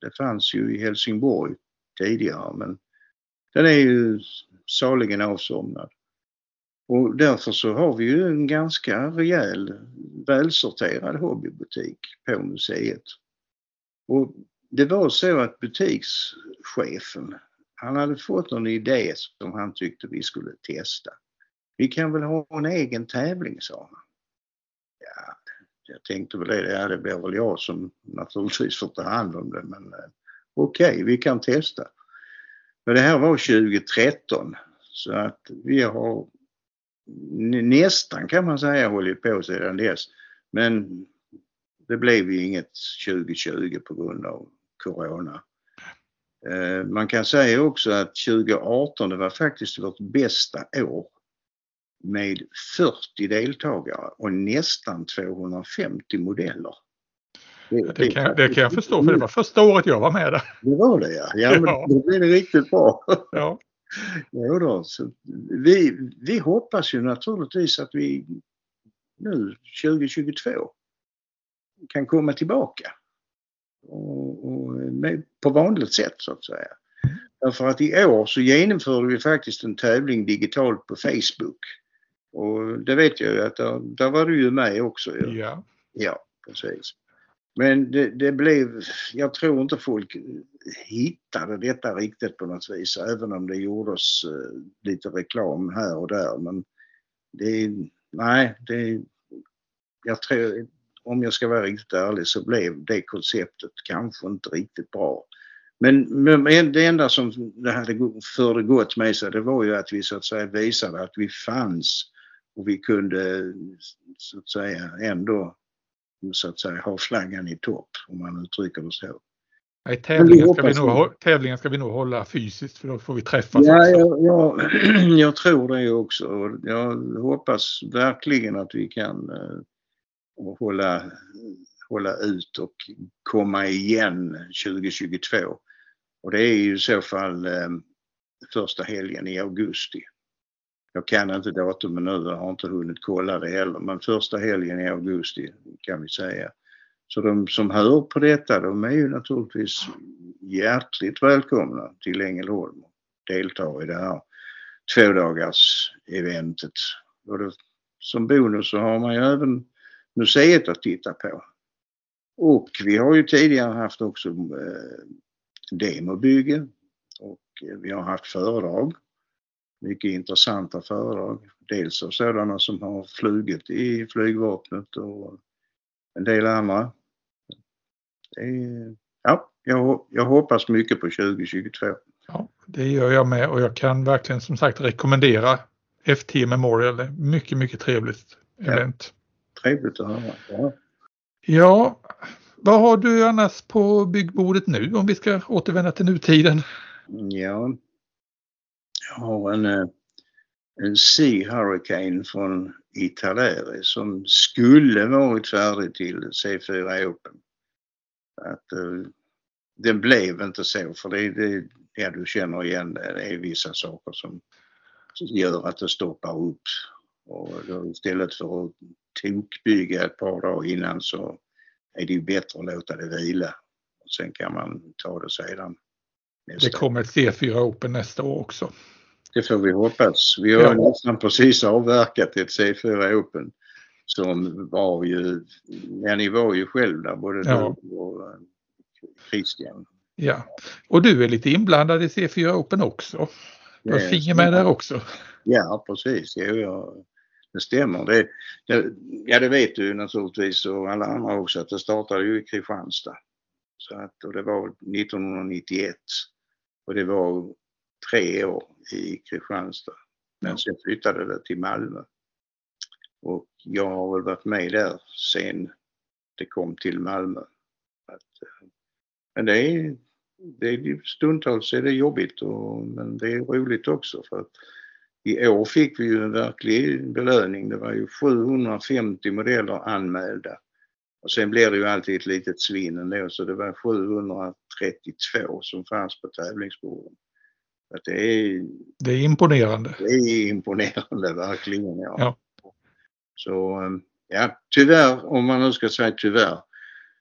Det fanns ju i Helsingborg tidigare men den är ju saligen avsomnad. Och därför så har vi ju en ganska rejäl välsorterad hobbybutik på museet. Och det var så att butikschefen han hade fått en idé som han tyckte vi skulle testa. Vi kan väl ha en egen tävling, sa han. Ja, jag tänkte väl det, ja, det blir väl jag som naturligtvis får ta hand om det men eh, okej, okay, vi kan testa. Men det här var 2013 så att vi har nästan kan man säga hållit på sedan dess. Men det blev ju inget 2020 på grund av Corona. Eh, man kan säga också att 2018 det var faktiskt vårt bästa år med 40 deltagare och nästan 250 modeller. Det, det, kan, det kan jag förstå för det var första året jag var med där. Det var det ja. Ja, ja. då blev det riktigt bra. Ja. *laughs* Ja, då, så vi, vi hoppas ju naturligtvis att vi nu 2022 kan komma tillbaka. Och, och på vanligt sätt så att säga. Därför att i år så genomförde vi faktiskt en tävling digitalt på Facebook. Och det vet jag ju att där, där var du ju med också. Ju. Ja. Ja, precis. Men det, det, blev, jag tror inte folk hittade detta riktigt på något vis, även om det gjordes uh, lite reklam här och där. Men det, nej, det, jag tror, om jag ska vara riktigt ärlig så blev det konceptet kanske inte riktigt bra. Men, men det enda som det hade förde gott med sig det var ju att vi så att säga visade att vi fanns och vi kunde så att säga ändå så att säga ha flaggan i topp om man uttrycker det så. Nej, tävlingen, ska vi nog, tävlingen ska vi nog hålla fysiskt för då får vi träffas ja. Jag, jag, *clears throat* jag tror det också. Jag hoppas verkligen att vi kan och hålla, hålla ut och komma igen 2022. Och det är ju i så fall eh, första helgen i augusti. Jag kan inte datumen nu, jag har inte hunnit kolla det heller, men första helgen i augusti kan vi säga. Så de som hör på detta, de är ju naturligtvis hjärtligt välkomna till Ängelholm och deltar i det här tvådagars eventet. Och det, som bonus så har man ju även museet att titta på. Och vi har ju tidigare haft också eh, demobygge och vi har haft föredrag mycket intressanta föredrag. Dels av sådana som har flugit i flygvapnet och en del andra. Är, ja, jag, jag hoppas mycket på 2022. Ja, det gör jag med och jag kan verkligen som sagt rekommendera FT Memorial. Mycket, mycket trevligt event. Ja, trevligt att höra. Ja. ja, vad har du annars på byggbordet nu om vi ska återvända till nutiden? Ja, jag har en, eh, en Sea Hurricane från Italeri som skulle varit färdig till C4 Open. Att, uh, det blev inte så för det, det ja, du känner igen det. Det är vissa saker som gör att det stoppar upp. Och då istället för att tokbygga ett par dagar innan så är det ju bättre att låta det vila. Och sen kan man ta det sedan. Det kommer ett C4 Open nästa år också. Det får vi hoppas. Vi har ja. nästan precis avverkat ett C4 Open som var ju, ja ni var ju själv där både ja. du och eh, Christian. Ja, och du är lite inblandad i C4 Open också. Du har finger med där också. Ja, precis. Jo, ja, det stämmer. Det, det, ja, det vet du naturligtvis och alla andra också att det startade ju i Kristianstad. Så att, och det var 1991. Och det var tre år i Kristianstad. Men sen flyttade det till Malmö. Och jag har väl varit med där sen det kom till Malmö. Att, men det är, det är stundtals är det jobbigt och, men det är roligt också för att i år fick vi ju en verklig belöning. Det var ju 750 modeller anmälda. Och sen blir det ju alltid ett litet svinn ändå så det var 732 som fanns på tävlingsborden. Att det, är, det är imponerande. Det är imponerande verkligen. Ja. ja. Så ehm, ja, tyvärr, om man nu ska säga tyvärr,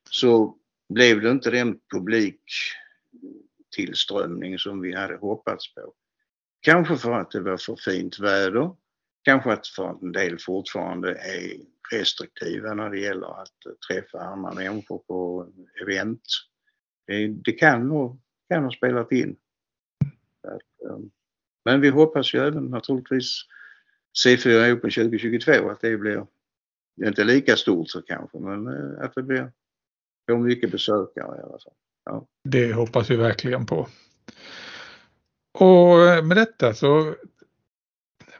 så blev det inte den publiktillströmning som vi hade hoppats på. Kanske för att det var för fint väder. Kanske att för att en del fortfarande är restriktiva när det gäller att eh, träffa andra människor på event. Det, det kan ha, kan ha spelat in. Men vi hoppas ju även naturligtvis C4 Open 2022 att det blir inte lika stort så kanske men eh, att det blir får mycket besökare i alla fall. Ja. Det hoppas vi verkligen på. Och eh, med detta så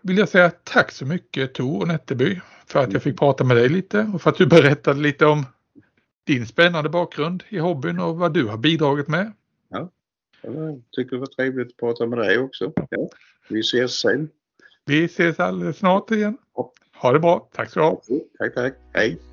vill jag säga tack så mycket Tor Nätterby för att jag fick prata med dig lite och för att du berättade lite om din spännande bakgrund i hobbyn och vad du har bidragit med. Ja, jag tycker det var trevligt att prata med dig också. Ja, vi ses sen. Vi ses alldeles snart igen. Ha det bra. Tack så du ha. Tack, tack. Hej.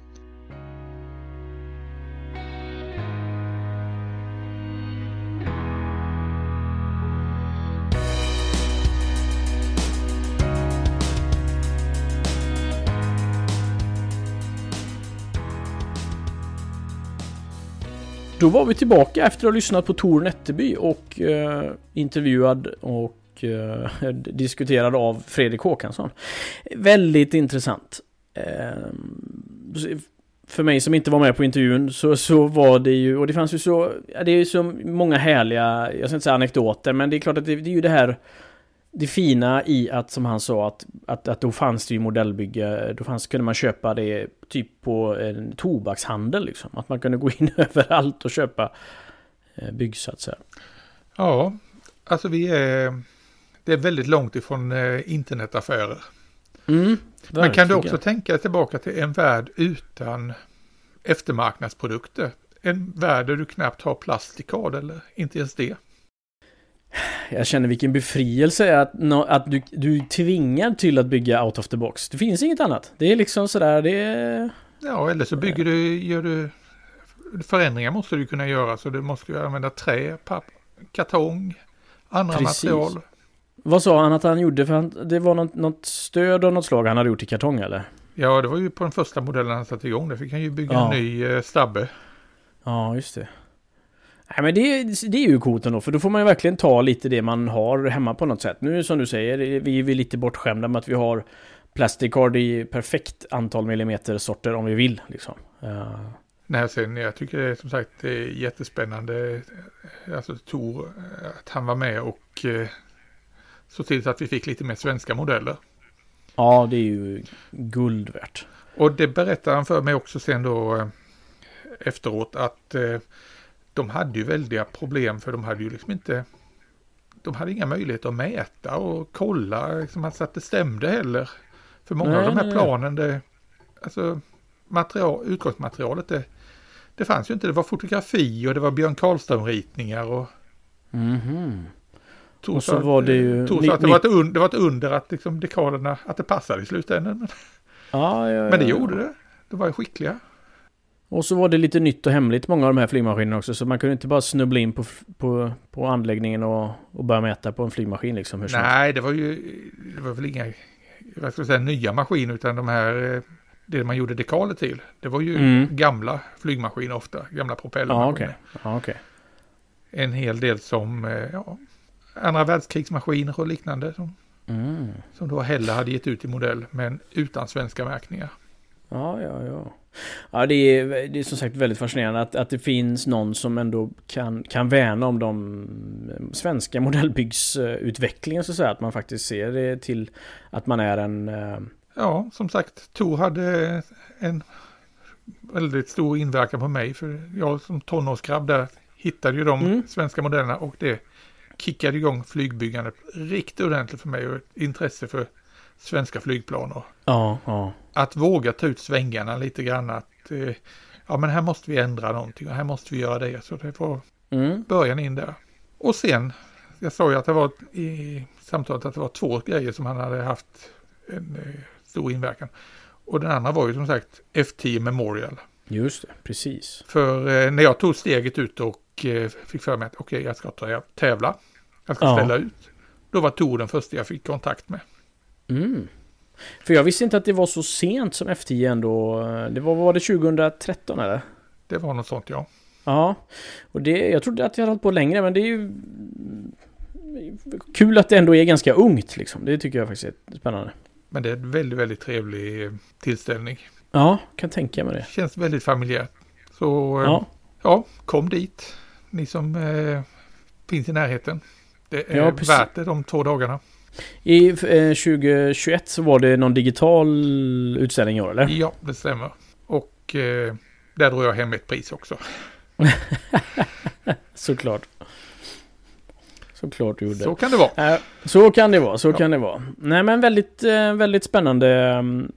Då var vi tillbaka efter att ha lyssnat på Tor Nätterby och eh, intervjuad och eh, *laughs* diskuterad av Fredrik Håkansson. Väldigt intressant. Eh, för mig som inte var med på intervjun så, så var det ju, och det fanns ju så, det är ju så många härliga, jag ska inte säga anekdoter, men det är klart att det, det är ju det här det fina i att, som han sa, att, att, att då fanns det ju modellbygge, då fanns, kunde man köpa det typ på en tobakshandel liksom. Att man kunde gå in *laughs* överallt och köpa eh, byggsatser. Ja, alltså vi är, det är väldigt långt ifrån eh, internetaffärer. Mm, Men kan du också tänka tillbaka till en värld utan eftermarknadsprodukter? En värld där du knappt har plastikad eller inte ens det? Jag känner vilken befrielse att, att du, du är tvingad till att bygga out of the box. Det finns inget annat. Det är liksom sådär, det är... Ja, eller så bygger du, gör du... Förändringar måste du kunna göra, så du måste ju använda trä, papp, kartong, andra Precis. material. Vad sa han att han gjorde? För han, det var något, något stöd av något slag han hade gjort i kartong eller? Ja, det var ju på den första modellen han satte igång. Där fick han ju bygga ja. en ny eh, stabbe. Ja, just det. Nej men det, det är ju coolt ändå, för då får man ju verkligen ta lite det man har hemma på något sätt. Nu som du säger, vi är lite bortskämda med att vi har Plasticard i perfekt antal millimeter sorter om vi vill. Liksom. Uh. Nej, sen jag tycker som sagt det är jättespännande. Alltså Tor, att han var med och eh, såg till så att vi fick lite mer svenska modeller. Ja, det är ju guld värt. Och det berättar han för mig också sen då eh, efteråt att eh, de hade ju väldiga problem för de hade ju liksom inte de hade inga möjligheter att mäta och kolla liksom, alltså att det stämde heller. För många nej, av de här planen, det, alltså material, utgångsmaterialet, det, det fanns ju inte. Det var fotografi och det var Björn Karlström-ritningar och... Mhm. och så var det ju... Tog så att det, var ett un, det var ett under att liksom dekalerna, att det passade i slutändan. Ja, ja, ja, Men det gjorde det. De var ju skickliga. Och så var det lite nytt och hemligt många av de här flygmaskinerna också. Så man kunde inte bara snubbla in på, på, på anläggningen och, och börja mäta på en flygmaskin liksom. Hur Nej, det var ju det var väl inga vad ska jag säga, nya maskiner utan de här eh, det man gjorde dekaler till. Det var ju mm. gamla flygmaskiner ofta, gamla propellermaskiner. Ja, okay. ja, okay. En hel del som eh, ja, andra världskrigsmaskiner och liknande. Som, mm. som då heller hade gett ut i modell men utan svenska märkningar. Ja, ja, ja. Ja, det är, det är som sagt väldigt fascinerande att, att det finns någon som ändå kan, kan värna om de svenska modellbyggsutvecklingen så att säga. Att man faktiskt ser det till att man är en... Eh, ja, som sagt, Tor hade en väldigt stor inverkan på mig. För jag som tonårsgrabb där hittade ju de mm. svenska modellerna och det kickade igång flygbyggandet riktigt ordentligt för mig och ett intresse för svenska flygplan. Och ja, ja. Att våga ta ut svängarna lite grann. Att eh, ja, men här måste vi ändra någonting och här måste vi göra det. Så det var mm. början in där. Och sen, jag sa ju att det var i samtalet att det var två grejer som han hade haft en eh, stor inverkan. Och den andra var ju som sagt F10 Memorial. Just det, precis. För eh, när jag tog steget ut och eh, fick för mig att okej, okay, jag ska tävla. Jag ska ja. ställa ut. Då var Tor den första jag fick kontakt med. Mm. För jag visste inte att det var så sent som F10 ändå. Det var, var det 2013 eller? Det var något sånt ja. Ja. Och det, jag trodde att jag hade hållit på längre men det är ju... Kul att det ändå är ganska ungt liksom. Det tycker jag faktiskt är spännande. Men det är en väldigt, väldigt trevlig tillställning. Ja, kan tänka mig det. Känns väldigt familjärt. Så ja, eh, ja kom dit. Ni som eh, finns i närheten. Det är ja, värt det de två dagarna. I eh, 2021 så var det någon digital utställning i år eller? Ja, det stämmer. Och eh, där drog jag hem ett pris också. *laughs* Såklart. Såklart du gjorde. Så kan det vara. Eh, Så kan det vara, så Ja. kan det vara. Nej men väldigt, eh, väldigt spännande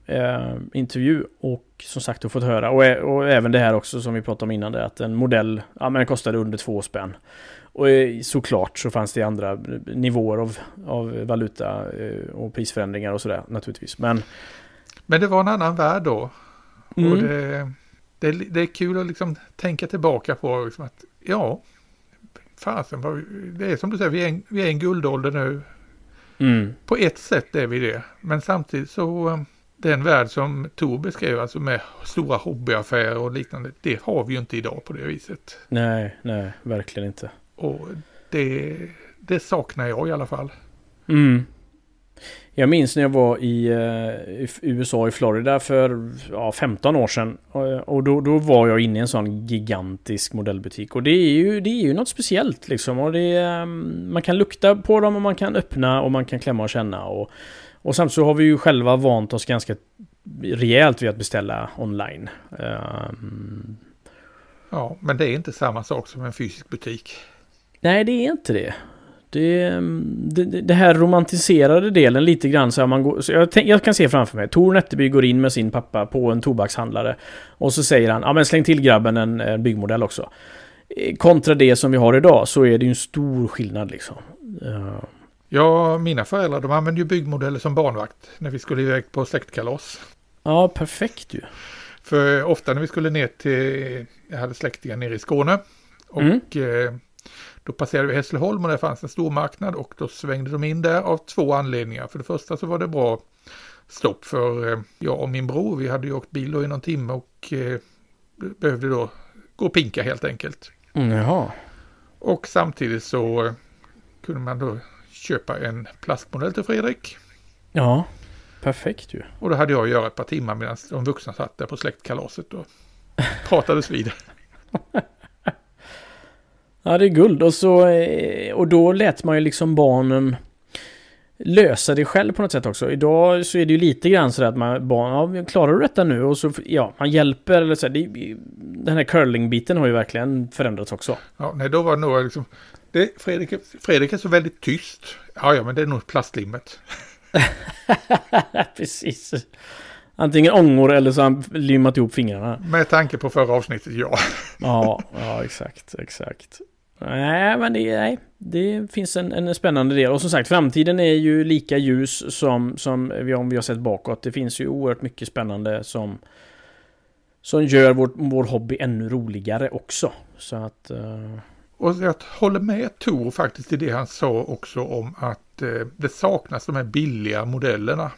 eh, intervju och som sagt du har fått höra och, och även det här också som vi pratade om innan det att en modell, ja men den kostade under två spänn. Och såklart så fanns det andra nivåer av, av valuta eh, och prisförändringar och sådär naturligtvis. Men Men det var en annan värld då. Och mm, det, det, är- det är kul att liksom tänka tillbaka på liksom att ja, fasen, det är som du säger, vi är en, vi är en guldålder nu. mm, På ett sätt är vi det. Men samtidigt så eh, den värld som Tor beskrev, alltså med stora hobbyaffärer och liknande, det har vi ju inte idag på det viset. nej, nej, verkligen inte. Och det, det saknar jag i alla fall. Mm. Jag minns när jag var i, eh, i USA i Florida för ja, 15 år sedan. Och, då, då var jag inne i en sån gigantisk modellbutik. Och det är ju, det är ju något speciellt liksom. Och det mm, man kan lukta på dem och man kan öppna och man kan klämma och känna. Och, och samtidigt så har vi ju själva vant oss ganska rejält vid att beställa online. Ehm, Ja, men det är inte samma sak som en fysisk butik. Nej, det är inte det. Det, det, det här romantiserade delen lite grann så man går, så jag, tänk, jag kan se framför mig Tor Nätterby går in med sin pappa på en tobakshandlare och så säger han ja men släng till grabben en, en byggmodell också. Eh, Kontra det som vi har idag så är det ju en stor skillnad liksom. Eh, Ja, mina föräldrar de använde ju byggmodeller som barnvakt när vi skulle iväg på släktkalas. Ja, perfekt ju. För ofta när vi skulle ner till, jag hade släktingar nere i Skåne. Och Mm. Då passerade vi Hässleholm och där fanns en stor marknad och då svängde de in där av två anledningar. För det första så var det bra stopp för eh, jag och min bror. Vi hade ju åkt bil då i någon timme och eh, behövde då gå och pinka helt enkelt. Mm, jaha. Och samtidigt så eh, kunde man då köpa en plastmodell till Fredrik. Ja, perfekt ju. Och då hade jag att göra ett par timmar medan de vuxna satt där på släktkalaset och *laughs* pratades vid. *laughs* Ja, det är guld. Och, så, eh, och då lät man ju liksom barnen lösa det själv på något sätt också. Idag så är det ju lite grann så att man barn, ja, klarar du detta nu? Och så, ja, man hjälper eller så. Det, den här curling-biten har ju verkligen förändrats också. Ja, nej, då var det nog liksom... Det, Fredrik, Fredrik är så väldigt tyst. Ja, ja, men det är nog plastlimmet. *laughs* Precis. Antingen ångor eller så har han limmat ihop fingrarna. Med tanke på förra avsnittet, ja. Ja, ja exakt, exakt. Nej, men det, nej, det finns en, en spännande del. Och som sagt, framtiden är ju lika ljus som, som vi, om vi har sett bakåt. Det finns ju oerhört mycket spännande som, som gör vår, vår hobby ännu roligare också. Så att... eh, Och jag håller med Tor faktiskt i det han sa också om att eh, det saknas de här billiga modellerna.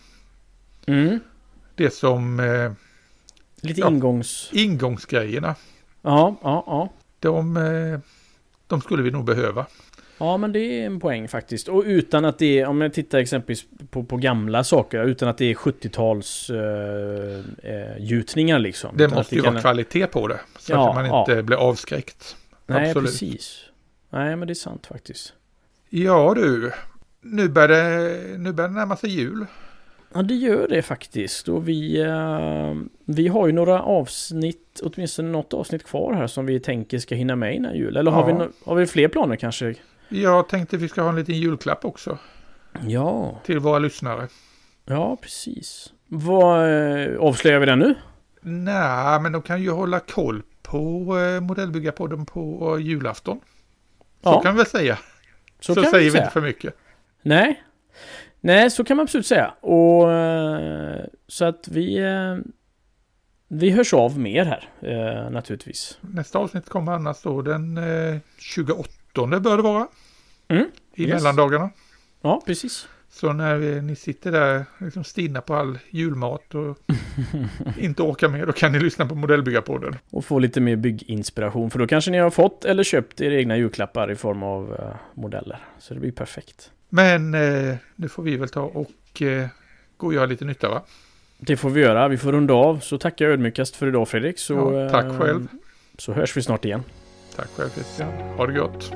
mm, Det som eh, lite Ja. ingångs... ingångsgrejerna. Ja, ja, ja. De, eh, de skulle vi nog behöva. Ja, men det är en poäng faktiskt. Och utan att det är, om jag tittar exempelvis på, på gamla saker, utan att det är 70-tals eh, eh, gjutningar liksom. Det Utan måste ju kan- vara kvalitet på det. Så Ja, att man ja. inte blir avskräckt. Nej, Absolut. precis. Nej, men det är sant faktiskt. Ja du, nu börjar det, nu börjar det närma sig jul. Ja, det gör det faktiskt. Och vi, eh, vi har ju några avsnitt, åtminstone något avsnitt kvar här som vi tänker ska hinna med innan jul. Eller har, Ja. vi, no- har vi fler planer kanske? Jag tänkte vi ska ha en liten julklapp också Ja, till våra lyssnare. ja precis. Vad, eh, avslöjar vi den nu? Nej, men de kan ju hålla koll på eh, Modellbyggarpodden på julafton. Så Ja, kan vi väl säga. Så, kan säger vi säga. inte för mycket. Nej. Nej, så kan man absolut säga. Och eh, så att vi... eh, Vi hörs av mer här, eh, naturligtvis. Nästa avsnitt kommer annars då den eh, 28 bör det vara. Mm, I yes. mellandagarna. Ja, precis. Så när vi, ni sitter där liksom stinna på all julmat och *laughs* inte orkar med, då kan ni lyssna på Modellbyggarpodden. Och få lite mer bygginspiration. För då kanske ni har fått eller köpt era egna julklappar i form av eh, modeller. Så det blir perfekt. Men eh, nu får vi väl ta och eh, gå och göra lite nytta va? Det får vi göra. Vi får runda av. Så tackar jag ödmjukast för idag Fredrik. Så, Ja, tack eh, själv. Så hörs vi snart igen. Tack själv Christian. Ha det gott.